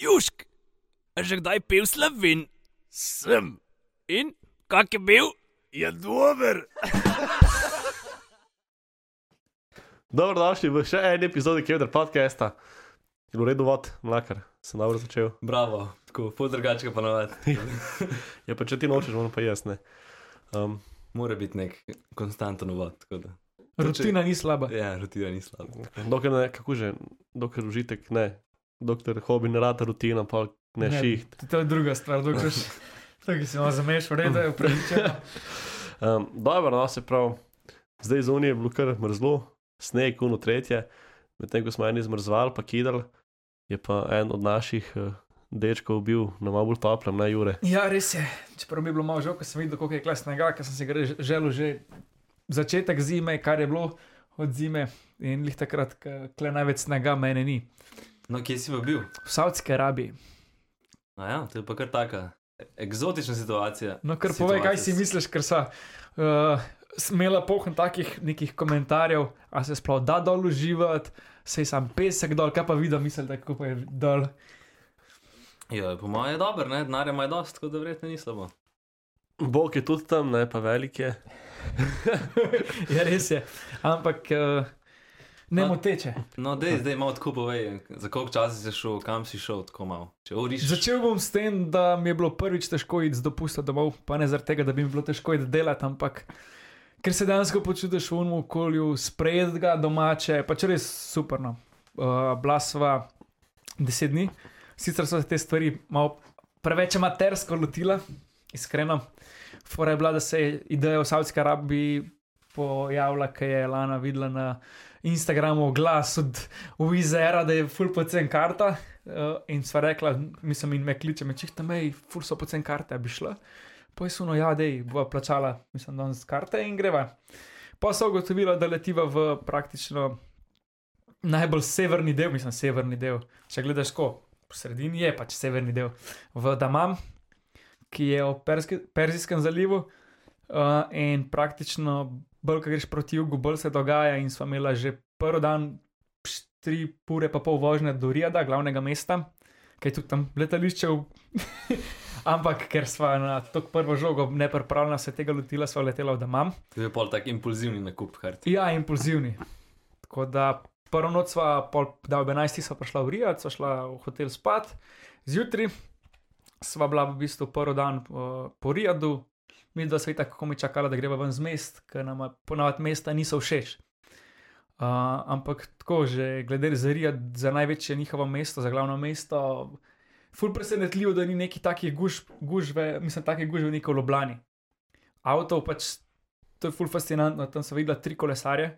Južk, a že kdaj pil slovin? Sem. In kak je bil? Je dober. Dobrodošli v še eni epizodi Kevdar podcasta. Je bilo redo vod, mlakar, sem dobro začel. Bravo, tako podrgačka pa navadi. Ja, pa če ti nočeš, moram pa jaz ne. Um, Mora biti nek konstanten tako da. Rutina ni slaba. Ja, rutina ni slaba. dokler ne, kako že, dokler užitek ne, dokler hobi ne rata rutina, pa ne, ne šiht. To je druga stvar, dokler še. Tako si malo zameš, v redu je upravičeno. Um, dobro, no se prav, zdaj zunaj je bilo kar mrzlo, sneg, kuno tretje, medtem ko smo eni zmrzvali, pa kidali, je pa en od naših uh, dečkov bil na malo bolj toplem, ne Jure. Ja, res je. Čeprav mi je bilo malo žal, ko sem videl, koliko je klasnega, ker sem si ga želel že začetek zime, kar je bilo od zime. In lih takrat, ko največ snega mene ni. No, kje si pa bil? V Saudski Arabiji. A ja, to je pa kar taka eksotična situacija. No, kar povej, kaj si misliš, ker so uh, smela pohn takih nekih komentarjev, a se sploh da dol uživati, sej sam pesek dol, kaj pa vidim, mislim, da kako pa je dol. Ja, po mojem je dober, ne, denarja ima je dosti, tako da verjetno ni slabo. Bog je tudi tam, ne pa velik je. Ja, res je. Ampak uh, ne moteče. No, dej, zdaj malo tako povej, za koliko časa si šel, kam si šel, tako malo. Če uriš. Začel bom s tem, da mi je bilo prvič težko iti z dopusta domov, pa ne zaradi tega, da bi mi bilo težko iti delati, ampak ker se dejansko počutiš v unem okolju, sprejeti ga domače, pač res super. No. Uh, bila sva deset dni, sicer so se te stvari malo preveč amatersko lotila, iskreno. Fora je bila, da se je ideja o Saudski Arabiji pojavila, ker je Lana videla na Instagramu oglas od Wizera, da je full pocen karta. Uh, in sva rekla, mislim, in me kliče, me čihta, mej, full so pocen karte, bi šla. Pa je suno, ja, dej, bova plačala, mislim, danes karte in greva. Pa so ugotovila, da letiva v praktično najbolj severni del, mislim, severni del. Če gledaš, ko po sredini je pač severni del, v Damam, ki je v Perzijskem zalivu. Uh, in praktično, bolj ko greš proti jugu, bolj se dogaja. In smo imeli že prvi dan, tri ure pa pol vožnje do Rijada, glavnega mesta, ki je tudi tam letališče. v- Ampak ker smo na to prvo žogo nepripravljena se tega lotila, smo letela v Damam. To je pol tak impulzivni nakup kart. Ja, impulzivni. Tako da prvo noč sva, pol, da ob 11. sva prišla v Rijad, sva šla v hotel spat, zjutraj sva bila v bistvu prvi dan uh, po Rijadu, mi dva sveta, kako mi čakala, da greva ven z mest, ker nam ponavadi mesta niso všeč. Uh, ampak tako, že glede za Rijad, za največje njihovo mesto, za glavno mesto, ful presenetljivo, da ni neki takih guž, gužve, mislim, takih gužve neko v Ljubljani. Avto pač to je ful fascinantno. Tam sem videla tri kolesarje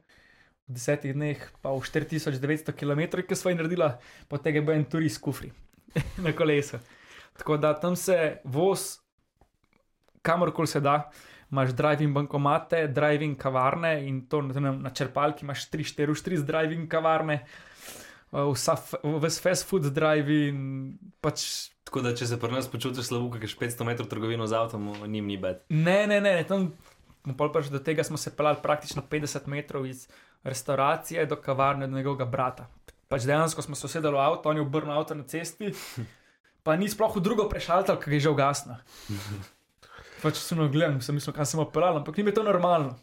v desetih dneh, pa v 4900 km, ki so jih naredila, po tega bo en turist kufri na kolesu. Tako da tam se voz, kamorkoli se da, imaš driving bankomate, driving kavarne in to na, na črpalki imaš 3-4 štri z driving kavarne. Vsa, f- ves fast food driving, pač Tako da, če se pri nas počutiš slabo, ker greš 500 metrov trgovino z avtom, njim ni bed. Ne, ne, ne, ne tam prišli do tega, smo se pelali praktično 50 metrov iz restauracije do kavarne do njegovega brata. Pač dejansko smo se usedeli v avto, on je obrnil avto na cesti, pa ni sploh v drugo prešaltal, ker je že ugasno. Pač se no gledam, sem mislil, kam sem operal, ampak ni mi to normalno.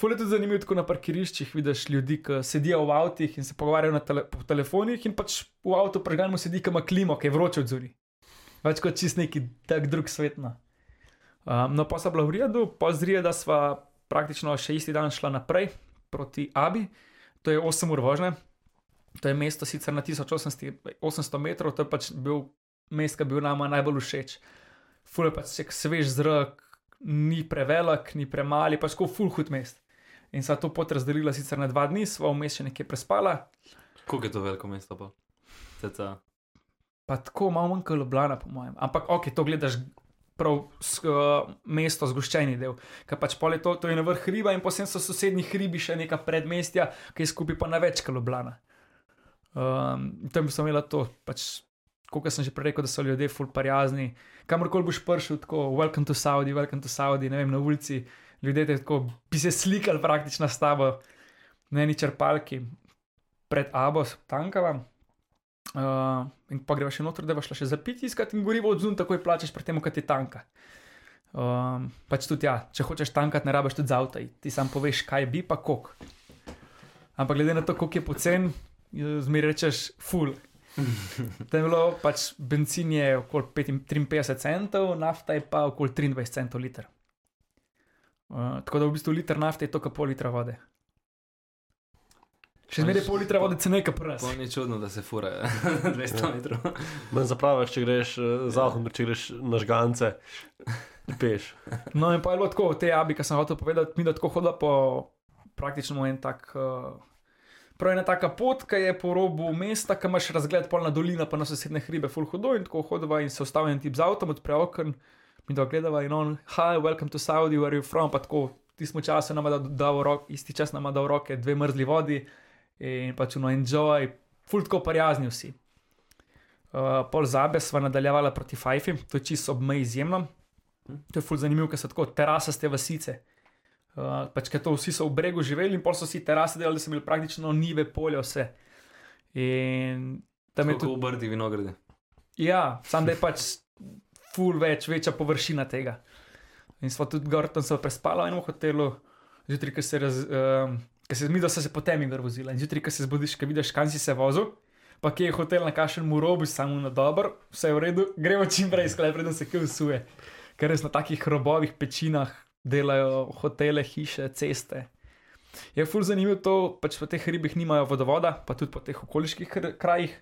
Fule je tudi zanimivo, tako na parkiriščih vidiš ljudi, ki sedijo v avtih in se pogovarjajo tele, po telefonih, in pač v avtu preganjamo sedi, ki ima klimo, ki je vroče od zori. Več kot čist neki tak drug svet. Um, no, pa sem bila v Rijadu, pa z Rijada sva praktično še isti dan šla naprej proti Abi, to je 8 ur vožnje. To je mesto sicer na 1800 800 metrov, to je pač bil mest, ki je bil nama najbolj všeč. Ful je pač svež zrak, ni prevelik, ni premali, pač kot ful hud mest. In sva to pot razdelila sicer na dva dni, sva vmes še nekaj prespala, Koliko je to veliko mesto pa? Ceca. pa tako malo manj kot Ljubljana, po mojem. Ampak ok, to gledaš prav s, uh, mesto, zgoščeni del. Ker pač pol je to, to je na vrh hriba in potem so sosednji hribi še neka predmestja, ki je skupaj pa na več kot Ljubljana. Um, tam sem imela to, pač, kot sem že prej rekel, da so ljudje ful prijazni. Kamorkoli boš prišel, tako welcome to Saudi, welcome to Saudi, ne vem, na ulici, ljudje te tako bi se slikali praktično s tabo na eni črpalki pred Abos, Tankava. Uh, in pa greš še noter, da boš šla še za piti iskati in gorivo odzun, takoj plačeš pri tem, kaj ti tanka. Um, pač tudi ja, če hočeš tankati, ne rabiš tudi za avto, ti sam poveš, kaj bi pa kok. Ampak glede na to, koliko je pocen, zmeraj rečeš full. Tam je bilo pač benzin je okoli 53 centov, nafta je pa okoli 23 centov liter. Uh, tako da v bistvu liter nafte je to, kot pol litra vode. Še zmeraj pol litra vode, cene ka pras. To ni čudno, da se fura 200 metrov. Manj zapraviš, če greš uh, za avtom, če greš na žgance, peš. No, in pa je bilo tako, te abi, ki sem hotel povedati, mi da tako hoda po praktično en tak. Uh, Prav ena taka pot, ki je po robu mesta, ki imaš razgled polna dolina, pa na sosedne hribe, full hodo in tako hodova in se ustavlja tip z avtom, odpre okn, mi da gledava in on, hi, welcome to Saudi, where are you from, pa tako, ti smo časa nama dal, dal roke, isti čas nama dal roke, dve mrzli vodi in pač no enjoy, full tako prijazni vsi. Uh, pol zabe sva nadaljevala proti Fajfi, to je čisto ob meji izjemno. To je full zanimivo, ker so tako terasaste vasice. Uh, pač, ker to vsi so v bregu živeli in pol so si terase delali, da so imeli praktično nive, polje, vse. In tam je Tako tudi. v brdi vinogradi. Ja, sam da je pač full več, večja površina tega. In smo tudi gor tam prespali v enem hotelu, zjutraj, ki se, raz, um, ki se zmi, da se potem gor vozila. In zjutraj, ki se zbudiš, ki vidiš, kam si se vozil, pa kje je hotel na kašem robu, samo na dober, vse je v redu, gremo čim prej sklep, preden se kaj usuje. Ker res na takih robovih pečinah delajo hotele, hiše, ceste. Je ful zanimivo to, pač po teh ribih nimajo vodovoda, pa tudi po teh okoliških kr- krajih.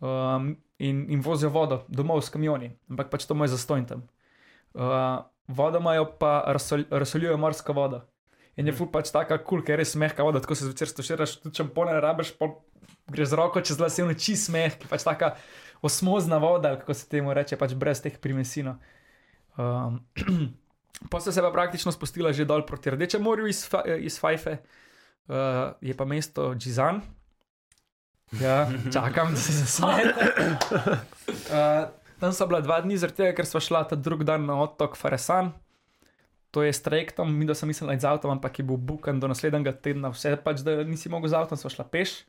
Um, in, in vozijo vodo domov s kamioni, ampak pač to imajo zastojn tam. Uh, vodo imajo pa razsol, razsoljujejo morsko vodo. In je ful pač taka kul, cool, ker je res mehka voda, tako se zvečer stoširaš, tudi če ne rabiš, pa greš z roko čez lase, in čist mehki, pač taka osmozna voda, kako se temu reče, pač brez teh primesino. Um, pa so se pa praktično spustila že dol proti Rdečemu morju iz, Fa- iz Fajfe, uh, je pa mesto Džizan. Ja, čakam, da se zasmejete. Uh, tam so bila dva dni, zaradi tega, ker smo šla ta drug dan na otok Faresan. To je s trajektom, mi da sem mislila z avtom, ampak je bil bukan do naslednjega tedna, vse pač, da nisi mogel z avtom, smo šla peš,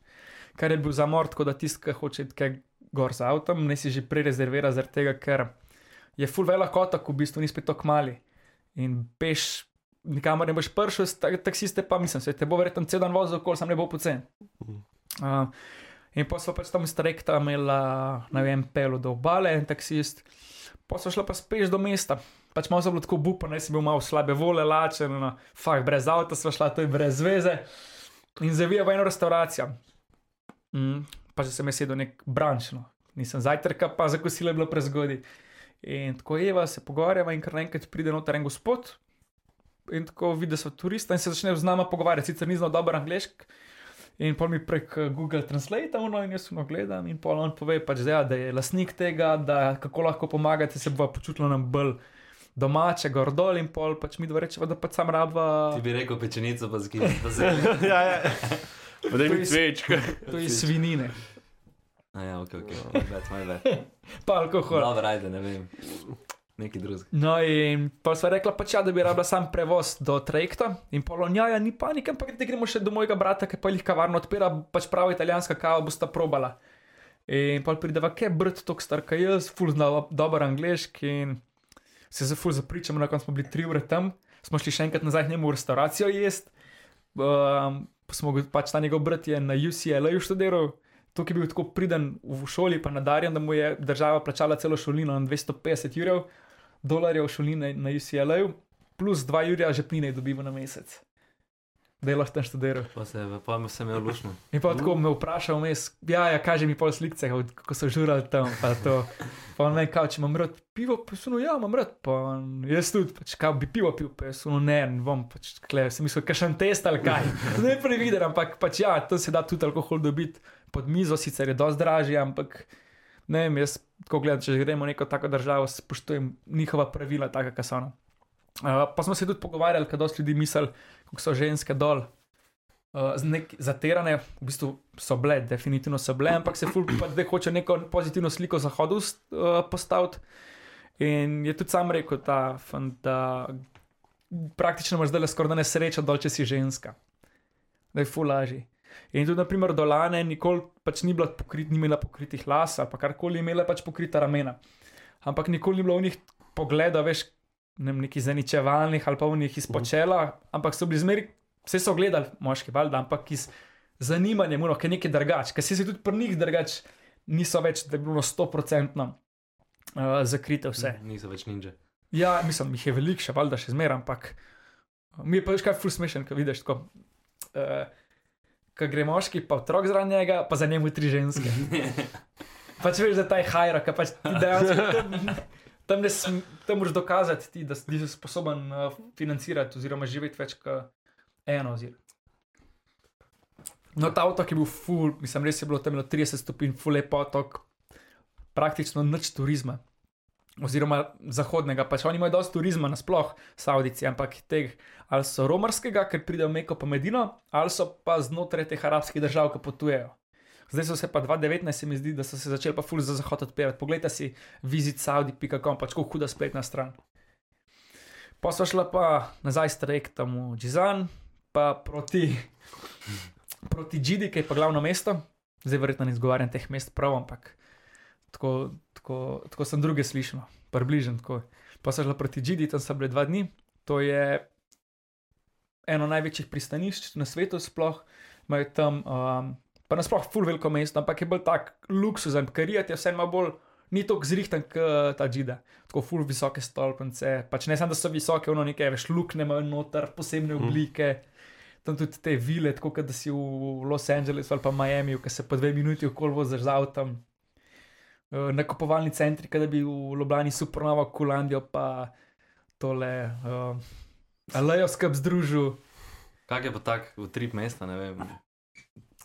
kar je bil zamor, tako da tisti, ki hoče kaj gor z avtom, ne si že prerezervira, zaradi tega, ker je full velik otok, v bistvu ni spet tako mali. In peš, nikamor ne boš prišel, tak, taksiste pa mislim, se te bo verjetno cel dan vozil, kol sam ne bo pocen. Uh, in pa smo pač tam iz trajekta imela, ne vem, pelo do obale, en taksist, pa so šla pa speš do mesta. Pač malo sem bila tako bupa, ne si bil malo slabe vole, lačen, no, fah, brez avta smo šla, to je brez veze. In zavija v eno restauracijo. Mm, pa že sem sedel nek brančno, nisem zajtrka, pa za kosilo je bilo prezgodaj. In tako Eva se pogovarjava in kar naenkrat pride noter en gospod. In tako vidi, da so turisti in se začne z nama pogovarjati, sicer ni znal dobro angliški. In pol mi prek eh, Google Translate uno in jaz uno gledam in pol on pove, pač, da, ja, da je lasnik tega, da kako lahko pomagate, se bo počutila nam bolj domače, gor dol in pol pač mi dva rečeva, da pač sam raba. Ti bi rekel pečenico, pa zgini. ja, ja. Potem je s- cvečka. To je svinine, A ja, ok, ok. Bad, my bad. pa alkohol. Dobro, ajde, ne vem. Neki drug. No, in pa sva rekla, pač, ja, da bi rabila sam prevoz do trajekta, in polon, ja, ni panike, ampak da gremo še do mojega brata, ki pa jih kavarno odpira, pač pravi italijanska kava, bosta probala. In pa prideva, kaj brt, tok star, kaj jaz, ful zna dober angliški in se za ful zapričamo, na koncu smo bili tri ure tam, smo šli še enkrat nazaj k njemu v restauracijo jesti. Um, pa smo pač ta njegov brat je na UCLA študiral, tukaj je bil tako priden v šoli, pa nadarjen, da mu je država plačala celo šolino na 250 jurjev dolarjev šoline na UCLA, plus 2 jurja žepnine dobiva na mesec. Da je lahko tam študiral. Pa se, pa se me lušno. In pa tako me vprašal, vmes, ja, ja, kaže mi pol slikce, kako so žurali tam. Pa to. Pa on me kao, če imam rad pivo, pa so no, ja, imam rad. Pa on, jaz tudi, pač, kao bi pivo pil, pa jaz no, ne, ne bom, pač, kle, sem mislil, kakšen test ali kaj. Ne previden, ampak pač ja, to se da tudi alkohol dobiti pod mizo, sicer je dosti dražje, ampak ne vem, jaz tako gledam, če gremo v neko tako državo, spoštujem njihova pravila, taka, kot so ona. Uh, pa smo se tudi pogovarjali, kaj dosti ljudi misli, kako so ženske dol. Uh, nek, zaterane, v bistvu so bile, definitivno so bile, ampak se ful pa zdaj hoče neko pozitivno sliko zahodu uh, postaviti. In je tudi sam rekel, ta, fant, da praktično imaš zdaj le skoraj nesrečo, dol če si ženska. Da je ful lažji. In tudi, naprimer, dolane nikoli pač ni, bila pokrit, ni imela pokritih las ali karkoli, imela pač pokrita ramena. Ampak nikoli ni bilo v njih pogleda, veš, ne vem, neki zaničevalnih ali pa v njih izpočela, ampak so bili zmeri, vse so gledali, moški, valjda, ampak iz zanimanja, muno, ker je nekaj drugače, ker si se tudi pri njih drugače, niso več, da bi bilo stoprocentno uh, zakrite vse. Niso več ninja. Ja, mislim, jih je veliko, še valjda še zmeraj, ampak mi je pa več kaj ful smešen, ko vidiš tako. Uh, Ko gre moški, pa otrok zraven njega, pa za njemu tri ženske. pač veš, da ta je hajra, ki pač ti dejansko tam, tam, ne sm- tam moraš dokazati, ti, da si sposoben uh, financirati oziroma živeti več kot eno oziroma. No, ta otok je bil full, mislim, res je bilo tam bilo 30 stopinj, full lep otok, praktično nič turizma. Oziroma zahodnega, pač oni imajo dosti turizma nasploh, Saudici, ampak teh ali so romarskega, ker pridejo Meko pa Medino, ali so pa znotraj teh arabskih držav, ki potujejo. Zdaj so se pa 2019, se mi zdi, da so se začeli pa ful za zahod odpirati. Poglejte si visitsaudi.com, pač kako huda spletna stran. Pa so šla pa nazaj s trajektom v Džizan, pa proti, proti Džidi, ki je pa glavno mesto. Zdaj verjetno ne izgovarjam teh mest prav, ampak tako, tako, tako sem druge slišal, približno tako. Pa so šla proti Džidi, tam so bile dva dni. To je eno največjih pristanišč na svetu, sploh imajo tam, um, pa nasploh ful veliko mesto, ampak je bolj tak luksuzen, ker je vse malo bolj. Ni tako zrihten kot ta džida, tako ful visoke stolpnice. Pač ne samo, da so visoke, ono nekaj, veš, lukne imajo noter, posebne oblike. Tam tudi te vile, tako da si v Los Angelesu ali pa Miami, ki se po dve minuti okoli voziš z avtom. Eh, Nakupovalni centri, da bi v Ljubljani supernovo Kulandijo, pa tole uh, Alejo skrb združil. Kak je pa tak v trip mesta, ne vem.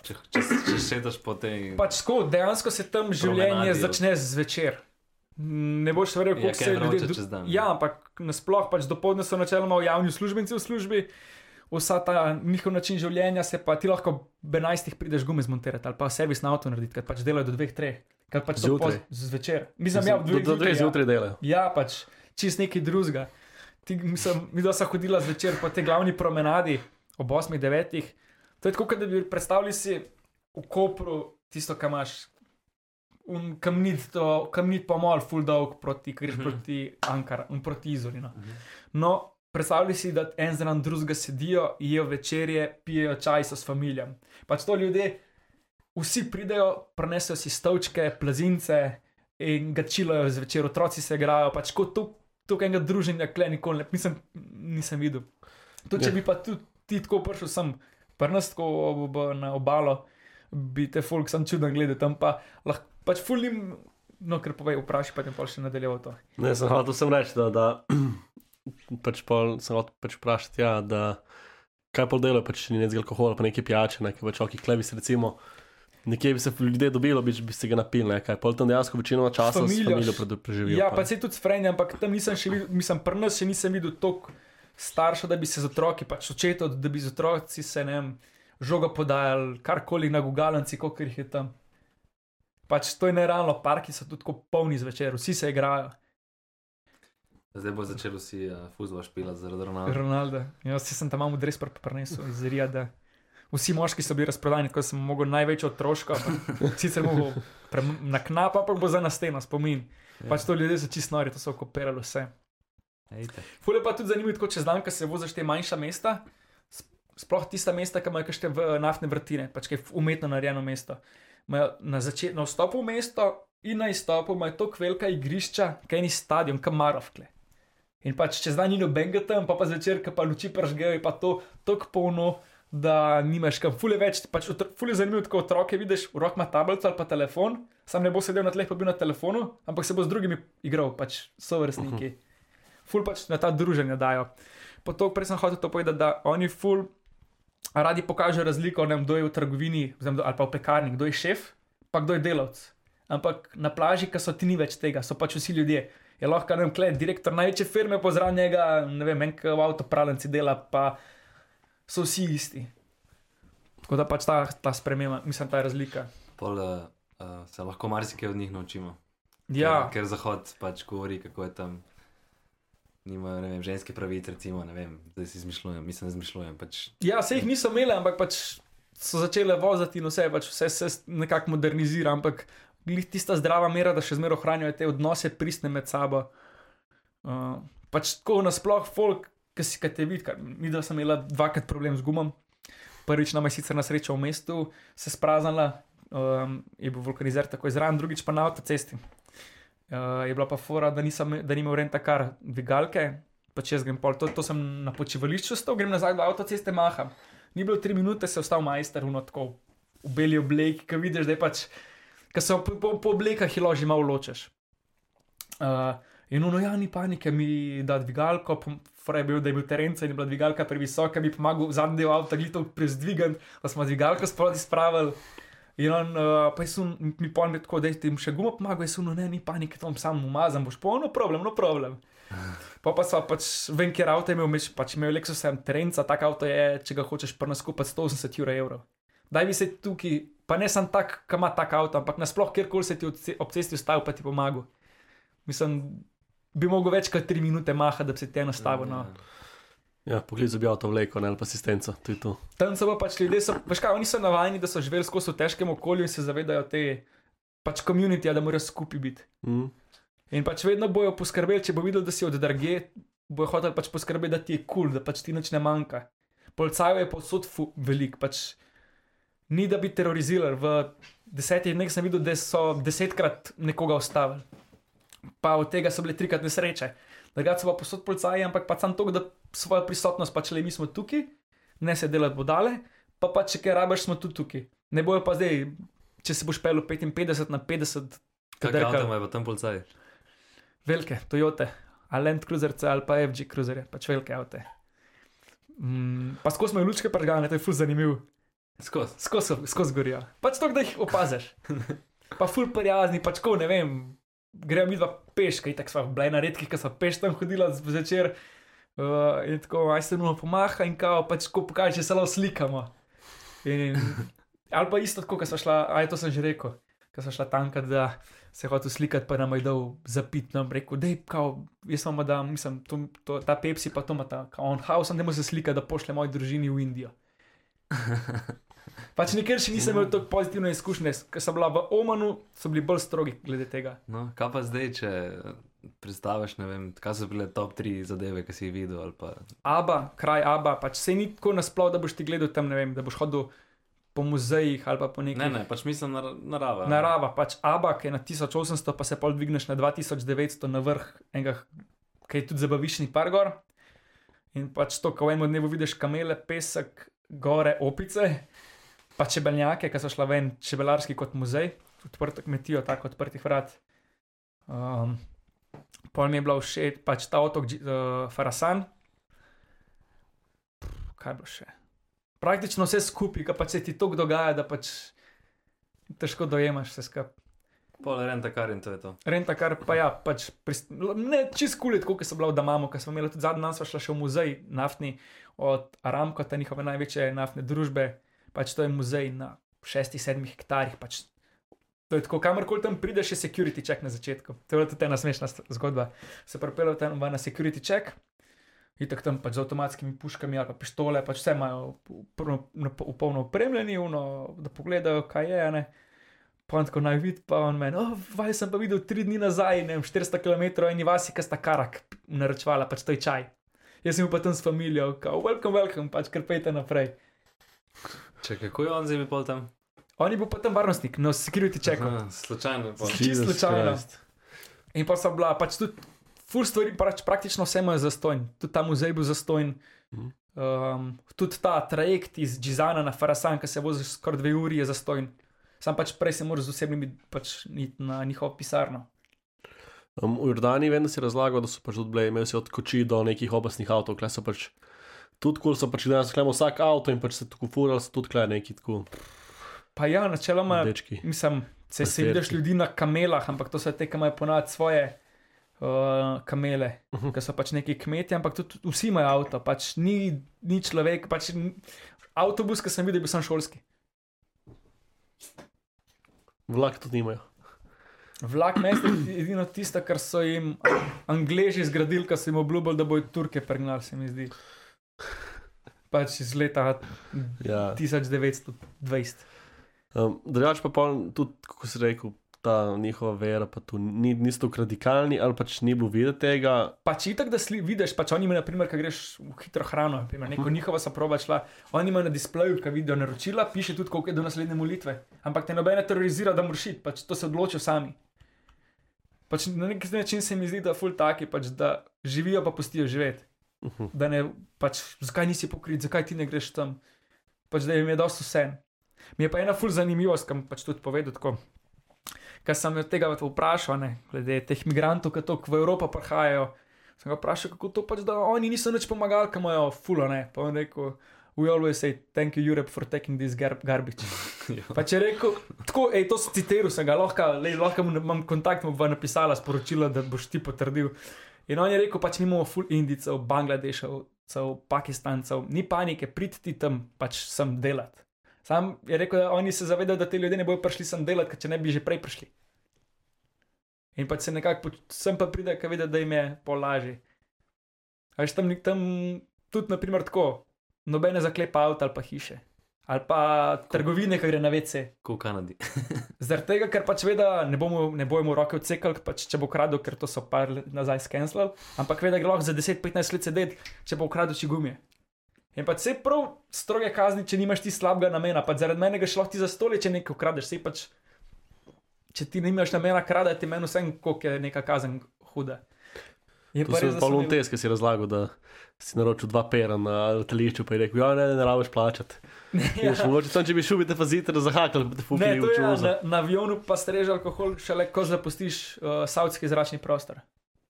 Če, če, če šetaš po tej. Pač tako, dejansko se tam življenje začne zvečer. Ne boš verjel, Ja, koliko kaj se vroče ljudje. čez dan, Ja, ampak nasploh pač dopoledne so načeloma javni uslužbenci v službi, vsa ta njihov način življenja se pa ti lahko ob 11. prideš gume zmontirati ali pa servis na avto narediti, ker pač delajo do 2-3, ker pač so Zjutraj. zvečer. Mislim, ja, do, do dveh ja. zjutraj delajo. Ja, pač čist nekaj drugega. Ti, mislim, mi dva sva hodila zvečer po tej glavni promenadi ob 8-9. To je kot da bi predstavljali si v Kopru tisto, kar imaš. Un kamnit, to, kamnit pomol, full dolg proti, greš Mhm. proti Ankara, un proti Izoli. No. Mhm. no, predstavljaj si, da en zraven drugega sedijo, jejo večerje, pijejo čaj so s familijem. Pač to ljudje, vsi pridejo, prenesejo si stolčke, plazince in ga čilajo zvečer, otroci se igrajo, pač kot tu, tukaj enega druženja, kle nikoli ne, nisem, nisem videl. To, če Ja. bi pa tudi ti tako prišel sem, prnastko ob, na obalo, bi te folk sam čuden gledal, tam pa lahko pač fulim. No, ker povej, vprašaj, pa te pa še nadaljeval to. Ne, sem hotel sem reči, da, da pač pol, sem hotel pač vprašati, ja, da kaj pol delajo, pač ni nekaj alkohola, pa nekaj pijače, nekaj pač oki klevis, recimo. Nekje bi se ljudje dobilo, bi, bi se ga napili, ne, kaj pol tam dejansko večino časa Familijo s familijo pred- preživijo. Ja, pa se tudi sfrenja, ampak tam nisem še videl, mislim, pri nas še nisem videl toliko staršev, da bi se z otroki, pač očetov, da bi z otroci se ne vem, žoga podajali, karkoli na gugalanci, koliko jih je tam. Pač to je nerealno, parki so tudi tako polni zvečer, vsi se igrajo. Zdaj bo začel vsi uh, fuzbol špilati zaradi Ronalda. Ronaldo, jaz sem tam malo dres prenesel iz Rijada. Vsi moški so bili razprodani, tako da sem mogel največjo otroško, sicer mogel na knap, ampak bo za na steno spomin. Pač to ljudje so čisto nori, to so okupirali vse. Ejte. Ful je pa tudi zanimivo, tako čez dan, ko se voziš te manjša mesta, sp- sploh tista mesta, ki imajo kakšne v- naftne vrtine, pač kaj umetno narejeno mesto. Na, začet, na vstopu v mesto in na izstopu imajo tako velika igrišča, kaj ni stadion, kam marovkle. In pač čez dan ni nobenega tam, pa pa zvečer, ko pa luči pržgejo, je pa to tako polno, da nimaš kam. Ful je več, pač otro- ful je zanimivo, ko otroke vidiš, v rok ima tablico ali pa telefon, sam ne bo sedel na tleh, pa bil na telefonu, ampak se bo z drugimi igral, pač so vrstniki. Uh -huh ful pač na ta druženja dajo. Po to, prej sem hotel to povedati, da oni ful radi pokažejo razliko, ne vem, kdo je v trgovini vzem, ali pa v pekarni, kdo je šef, pa kdo je delavec. Ampak na plaži, ki so ti ni več tega, so pač vsi ljudje. Je lahko, ne vem, kled, direktor največje firme pozdrav njega, ne vem, enk v avtopravljenci dela, pa so vsi isti. Tako da pač ta, ta sprememba, mislim, ta razlika. Pol uh, se lahko marsikaj od njih naučimo. Ja, Ker, ker Zahod pač govori, kako je tam. Nimajo vem, ženske pravice, recimo, ne vem, zdaj si izmišljujem, mislim, izmišljujem. Pač, ja se jih niso imeli, ampak pač so začele voziti in vse, pač vse se nekako modernizira, ampak glih tista zdrava mera, da še zmeraj ohranjajo te odnose pristne med sabo. Uh, pač tako nasploh folk, ki si kaj te vidi, mi da sem imela dvakrat problem z gumom. Prvič nam je sicer na srečo v mestu se spraznila, um, je bil vulkanizer tako izran, drugič pa na avtocesti. Uh, je bila pa fora, da, nisem, da ni imel renta kar dvigalke, pa če jaz grem pol, to, to sem na počivališču stal, grem nazaj do avtoceste, maham. Ni bilo tri minute, se je ostal majster, uno tako v beli obleki, ki vidiš, da je pač, ki se po, po, po oblekah je loži malo ločeš. Uh, in uno, ja, ni panike, mi da dvigalko, fora je bil, da je bil terenca in bila dvigalka previsoka, mi pomagal zadnji del avta, glito prezdvigan, da smo dvigalko sproti spravili. In on, uh, pa sun, mi pol mi tako, da ti jim še gumo pomaga, je sun, ne, ni panike, bom sam umazan, boš pa, no problem, no problem. Pa pa sva pač, vem, kjer avto je imel, meč, pač imel Lexus sem terenca, tak avto je, če ga hočeš prna skupaj 180 evrov. Daj mi se tukaj, pa ne sem tak, kam ima tak avto, ampak nasploh kjerkoli se ti ob cesti ustavil, pa ti pomaga. Mislim, bi mogel več kot 3 minute maha, da bi se ti nastavil. No. Ja, pogled za bi avto vleko, ne pa asistenco, to je to. Tam so pa pač ljudje, so, veš kaj, oni so navajeni, da so živeli skozi v težkem okolju in se zavedajo te pač komunitija, da morajo skupaj biti. Mm. In pač vedno bojo poskrbeli, če bo videl, da si od drage, bojo hoteli pač poskrbeti, da ti je kul, cool, da pač ti nič ne manjka. Policajev je povsod velik, pač ni da bi terorizirali. V desetih dneh sem videl, da so desetkrat nekoga ustavili, pa od tega so bile trikrat nesreče. Drugače so pa posod policaji, ampak pač samo to, da svojo prisotnost, pač le mi smo tukaj, ne se delati bodale, pa pač če kaj rabiš, smo tudi tukaj. Ne bojo pa zdaj, če se boš pel 55 na 50. Kaj drkal. avto ima pa tam policaj? Velike, Toyote, ali Land Cruiserce ali pa FG Cruiserje, pač velike avte. Mm, pa skozi imajo lučke pržgane, to je ful zanimiv. Skozi. Skozi skozi gorijo. Pač to, da jih opaziš. Pa ful prijazni, pač ko ne vem, grejo mi dva peška, in tako sva bila ena redkih, ki so peš tam hodila zvečer. Uh, in tako, aj se nuno pomaha in kao, pač ko pokaže, če se lahko slikamo. In, ali pa isto tako, ko smo šla, aj to sem že rekel, ko smo šla tankat, da se je hotel slikati, pa nam je dal zapit, nam rekel, da je kao, jaz vam da, mislim, to, to, ta Pepsi pa to ima ta, on house, da mu se slika, da pošle moji družini v Indijo. Pač nikjer še nisem imel tako pozitivne izkušnje, ker sem bila v Omanu, so bili bolj strogi glede tega. No, kaj pa zdaj, če predstaviš, ne vem, kaj so bile top 3 zadeve, ki si jih videl? Pa... Aba, kraj Aba, pač se ni tako nasploh, da boš ti gledal tam, ne vem, da boš hodil po muzejih ali pa po nekih. Ne, ne, pač mislim nar narava. Narava, pač Aba, ki je na 1800, pa se pol dvigneš na 2900 na vrh enega, ki je tudi zabaviščni pargor. In pač to, ko v enem dnevu vidiš kamele, pesek, gore, opice, pa čebeljake, ki so šla ven, čebelarski kot muzej, odprto kmetijo, tako odprtih vrat. Um, pol mi je bila všeč, pač ta otok uh, Farasan. Pff, Kaj bo še? Praktično vse skupaj, ki pač se ti to dogaja, da pač težko dojemaš vse skupaj. Pol renta kar in to je to. Renta kar pa ja, pač prist, ne čist kulit, kot sem bila v Damamu, ker smo imeli tudi zadnji dan, sva šla še v muzej naftni od Aramko, te njihove največje naftne družbe. Pač to je muzej na šestih, sedmih hektarjih. Pač to je tako, kamorkoli tam prideš, je security check na začetku. To je tudi ena smešna zgodba. Se pripeljejo tam na security check. In tako tam pač z avtomatskimi puškami ali pa pištole, pač vse imajo v, polno opremljeni, uno, da pogledajo, kaj je. Ne. Pa on tako naj vidi, pa on meni, oh, vaj sem pa videl tri dni nazaj, ne vem, 400 km in vasi, ki sta karak naročvala, pač to je čaj. Jaz sem pa tam s familijo, kao, welcome, welcome, pač krpejte naprej. Če kako je on zdaj bil pol tam? On je bil pa tam varnostnik, no, security check. Aha, Slučajno. Čisto slučajno. In pa so bila, pač tudi, ful stvari, pač praktično vse imajo zastojn. Tudi ta muzej bil zastojn. Mhm. Um, tudi ta trajekt iz Džizana na Farasan, ki se vozi skoraj dve uri, je zastojn. Sam pač prej se moraš z osebnimi pač iti na njihovo pisarno. Um, v Jordaniji vem, da si razlagal, da so pač tudi bile, imeli si od koči do nekih opasnih avtov, kle so pač. Tudi, ko so pač danes klemo vsak avto in pač se tako furali, so tudi kle neki tako Pa ja, načeloma, dečki. mislim, se, se vidiš ljudi na kamelah, ampak to so te, ki imajo ponad svoje uh, kamele, Mhm. ki so pač neki kmetje, ampak tudi vsi imajo avto, pač ni, ni človek, pač avtobus, ki sem videl, bil sam šolski. Vlak tudi nimajo. Vlak mest je edino tisto, kar so jim Angleži zgradili, ko so jim obljubili, da bodo Turke pregnali, se mi zdi. Pač iz leta Ja. 1920. Um, Drugač pa pol, tudi, kako si rekel, ta njihova vera, pa tu ni, niso tako radikalni, ali pač ni bilo videti tega. Pač itak, da sli, vidiš, pač oni imajo, naprimer, ko greš v hitro hrano, naprimer, neko njihova so proba šla, oni imajo na displeju, ki vidijo naročila, piše tudi, koliko je do naslednje molitve. Ampak te nobene terorizira, da moraš iti, pač to se odločijo sami. Pač na nek način se mi zdi, da ful taki, pač, da živijo pa pustijo živeti. Mhm. Da ne, pač, zakaj nisi pokrit, zakaj ti ne greš tam. Pač, da jim je dosto vse. Mi je pa ena ful zanimivost, kam pač tudi povedal tako. Ker sem od tega vprašal, ne, glede teh migrantov, ki tako v Evropo prihajajo. Sem ga vprašal, kako to pač, da oni niso nič pomagali, kam imajo fulo, ne. Pa on rekel, we always say thank you Europe for taking this gar garbage. Pa če rekel, tako, ej, to sem citiral, sem ga lahko, lej, lahko imam kontakt, mu bo napisala sporočilo, da boš ti potrdil. In on je rekel, pač mi imamo full Indijcev, Bangladeševcev, Pakistancev, ni panike, prid ti tam pač sem delati. Sam je rekel, da oni se zavedajo, da ti ljudje ne bodo prišli sem delati, ker če ne bi že prej prišli. In pač se nekako, sem pa pride, ker vidi, da jim je pol lažje. A veš tam, nek- tam tudi, naprimer, tako, nobene zaklepa avta ali pa hiše. Ali pa trgovine, ki gre na vece. Kot v Kanadi. Zaradi tega, ker pač ve, da ne bomo, ne bomo roke odsekali, pač, če bo kradel, ker to so par nazaj skenslali, ampak ve, da je lahko za 10-15 let sedeti, če bo ukradel čigumije. In pa se prav stroge kazni, če nimaš ti slabega namena, pa zaradi mene ga šlo ti za stolje, če nekaj ukradeš, pač, če ti nimaš namena kradati, meni vsem, koliko je neka kazen huda. Je To sem pa so lun bili- tes, ki si razlagal, da si naročil dva pera na letališču, pa je rekel, ja, ne, ne, ne rabiš plačati. Ja. Mogoče tam, če bi šel, bi te fazite zahakali, bi te Ne, fukali to v je čuzo. na, na avionu, pa streže alkohol, šele ko zapustiš uh, savdski zračni prostor.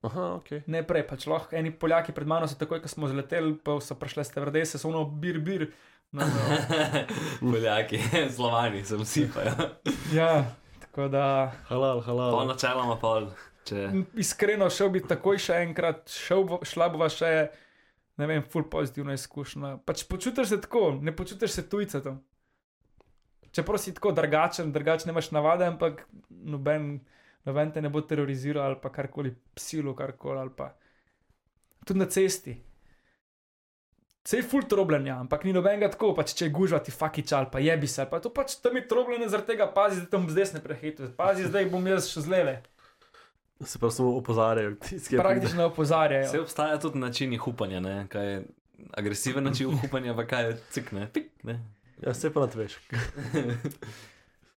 Aha, ok. Ne prej, pač lahko eni Poljaki pred mano so takoj, ko smo zleteli, pa so prišle stevardese, so ono bir, bir. No, no. Poljaki, slovani, sem vsi pa. Ja. ja, tako da Halal, halal. Pol načeloma, pol. Če... iskreno šel bi takoj še enkrat, šel bo, šla bova še, ne vem, full pozitivna izkušnja. Pač počutiš se tako, ne počutiš se tujca tam. Čeprav si tako drugačen, drugačen imaš navade, ampak noben, noben te ne bo teroriziral ali pa karkoli psilo, karkoli ali pa tudi na cesti. Vse je full trobljanja, ampak ni nobenega tako, pač če je gužva ti fakič ali pa jebi se, ali pa to pač tam je trobljanje zaradi tega, pazi, da tam z desne prehitro, pazi, zdaj bom jaz še z leve. Se pa samo opozarjajo. je Praktično opozarjajo. Vse obstaja tudi načini upanja, ne? kaj je agresiven način upanja, pa kaj je cikne. Pik, ne. Ja, se pa natveš.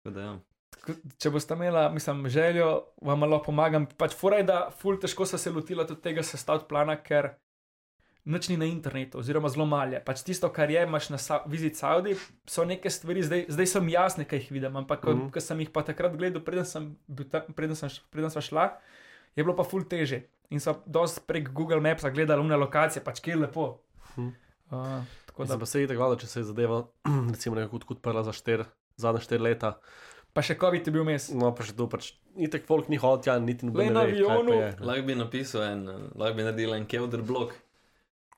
Ja. Če boste imeli, mislim, željo, vam malo pomagam. Pač furaj, da ful težko so se lotila tudi tega sestavljanja plana, ker nič ni na internetu, oziroma zelo malje. Pač tisto, kar je, imaš na Sa Visit Saudi, so neke stvari, zdaj, zdaj so mi jasne, kaj jih vidim, ampak mm. -hmm. ko sem jih pa takrat gledal, preden sem, tam, preden sem, preden sem šla, je bilo pa ful teže. In so dosti prek Google Mapsa gledali umne lokacije, pač kje je lepo. Mhm. Uh, tako da pa se je tako gledal, če se je zadeva, recimo, nekako odprla za štir, zadnja štiri leta. Pa še COVID je bil mes. No, pa še to, pač, itek folk ni hodil tja, niti noben Le ne na avionu. Lahko bi napisal en, eh, lahko bi naredil en kevdr blok.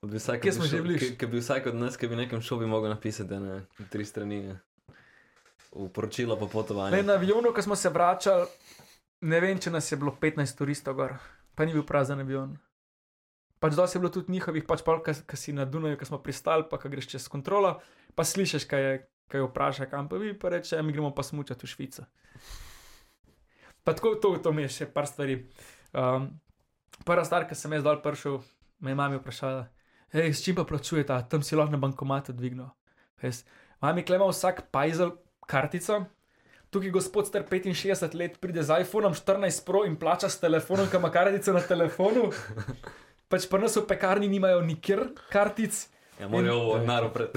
Bi vsak, Kje smo že bili? Ki bi vsak od nas, ki bi nekem šel, bi mogel napisati ene tri strani. ne. V poročilo po potovanju. Le na avionu, ko smo se vračali, ne vem, če nas je bilo 15 turistov gor, pa ni bil prazen avion. Pač dosti je bilo tudi njihovih, pač pa, ki si na Dunaju, ko smo pristali, pa ko greš čez kontrolo, pa slišiš, kaj je, kaj je vpraša, kam pa vi, pa reče, "Ja, mi gremo pa smučati v Švico. Pa tako, to, to mi je še par stvari. Um, prva stvar, ki sem jaz dol prišel, me je mami vprašala, hej, s čim pa plačujete, tam si lahko na bankomatu dvignil. Jaz, Mami, klema vsak pajzel kartico, tukaj gospod star 65 let pride z iPhonom 14 Pro in plača s telefonom, ki ima kartico na telefonu. Pač pa nas v pekarni nimajo nikjer kartic, Ja, morajo v odnaru pred.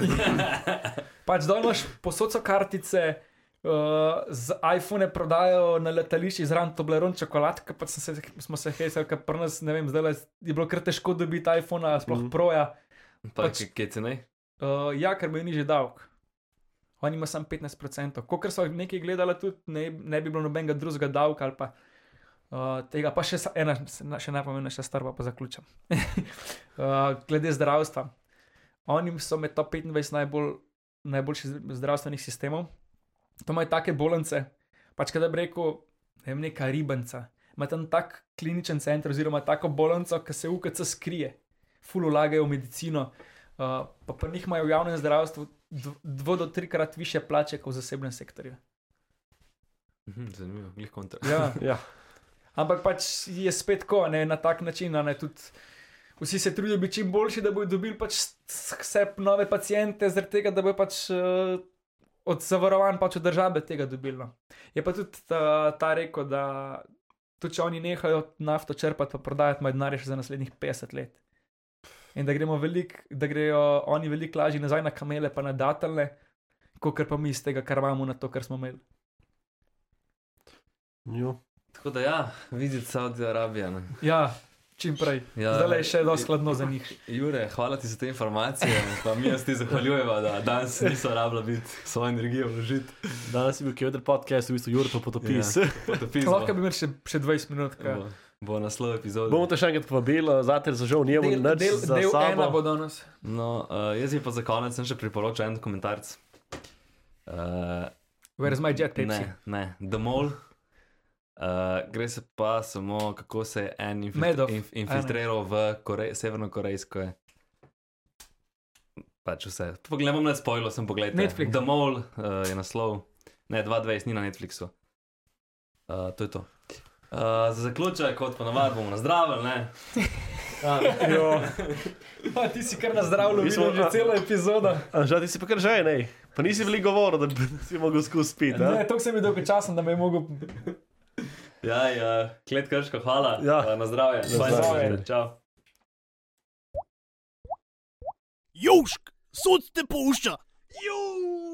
pač dol imaš posod so kartice. Uh, z iPhone prodajo na letališču zraven Toblerone čokoladke, pa sem se, smo se hecali, ker pri nas, ne vem, zdaj je bilo kar težko dobiti iPhone, sploh mm. proja. Pa Pač- kje cenej? Uh, ja, ker bo nižji davek. Oni ima samo 15%. Ko so nekaj gledali, tudi ne, ne bi bilo nobenega drugega davka ali pa uh, tega. Pa še ena, še najpomembnejša stvar, pa, pa zaključim. uh, glede zdravstva. Oni so med top 25 najbolj, najboljših zdravstvenih sistemov. To imajo take bolnice, pač kaj da bi rekel, ne vem, neka ribanca. Ima tam tak kliničen center, oziroma tako bolnico, ki se UKC skrije, ful ulagajo v medicino. Uh, pa pri njih imajo v javnem zdravstvu dv- dvo do trikrat više plače kot v zasebnem sektorju. Mhm, Zanimivo, glih kontra. Ja. Ja. Ampak pač je spet tako, ne, na tak način. a Ne, tudi, vsi se trudijo biti čim boljši, da bodo dobili pač vse nove pacijente, zaradi tega, da bodo pač uh, od zavarovanj pač od države tega dobili. No. Je pa tudi ta, ta rekel, da tudi če oni nehajo nafto črpati, pa prodajati, imajo denar še za naslednjih 50 let. In da, gremo velik, da grejo oni veliko lažje nazaj na kamele, pa na datelne, kot pa mi iz tega, kar imamo na to, kar smo imeli. Jo. Tako da ja, videti Saudija Arabija. ne. Ja, čim prej. Ja, Zdaj je še dosti skladno za njih. Jure, hvala ti za te informacije. Pa mi jaz ti zahvaljujeva, da danes niso rabila biti svojo energijo vložiti. Danes je bil Kevdr podcast, v bistvu Jurto potopis. Ja. Potopizmo. Lahko bi imeli še, še 20 minut. Bo, bo naslov epizode. Bomo te še enkrat povabili, zate za žal nijemo Del, nič del, za del ena bo danes. No, uh, jaz bi pa za konec še priporočil en dokumentarc. Uh, Where's my jet Pepsi? ne, ne, The Mole. Uh, gre se pa samo, kako se je en infil Madoff. inf infiltriral v Korej severno-korejsko. Pač vse. Poglej, bom ne spojil, sem pogledal. Netflix. The Mole uh, je naslov. Ne, 2-20 ni na Netflixu. Uh, to je to. Uh, za zaključek, kot ponavadi, bomo nazdravili. ne? Jo. A, ti si kar na zdravlju, Mi smo- videl že celo epizodo. Žal ti si pa kar že, ne. Pa nisi veliko govoril, da bi si mogel skozi spiti. Ne, Ne? to se mi dolgo časa, da me je mogel. Ja, ja, klet krško, hvala. Ja. Uh, na zdravje. Na zdravje. Čau. Južk, sod te pušča. Južk.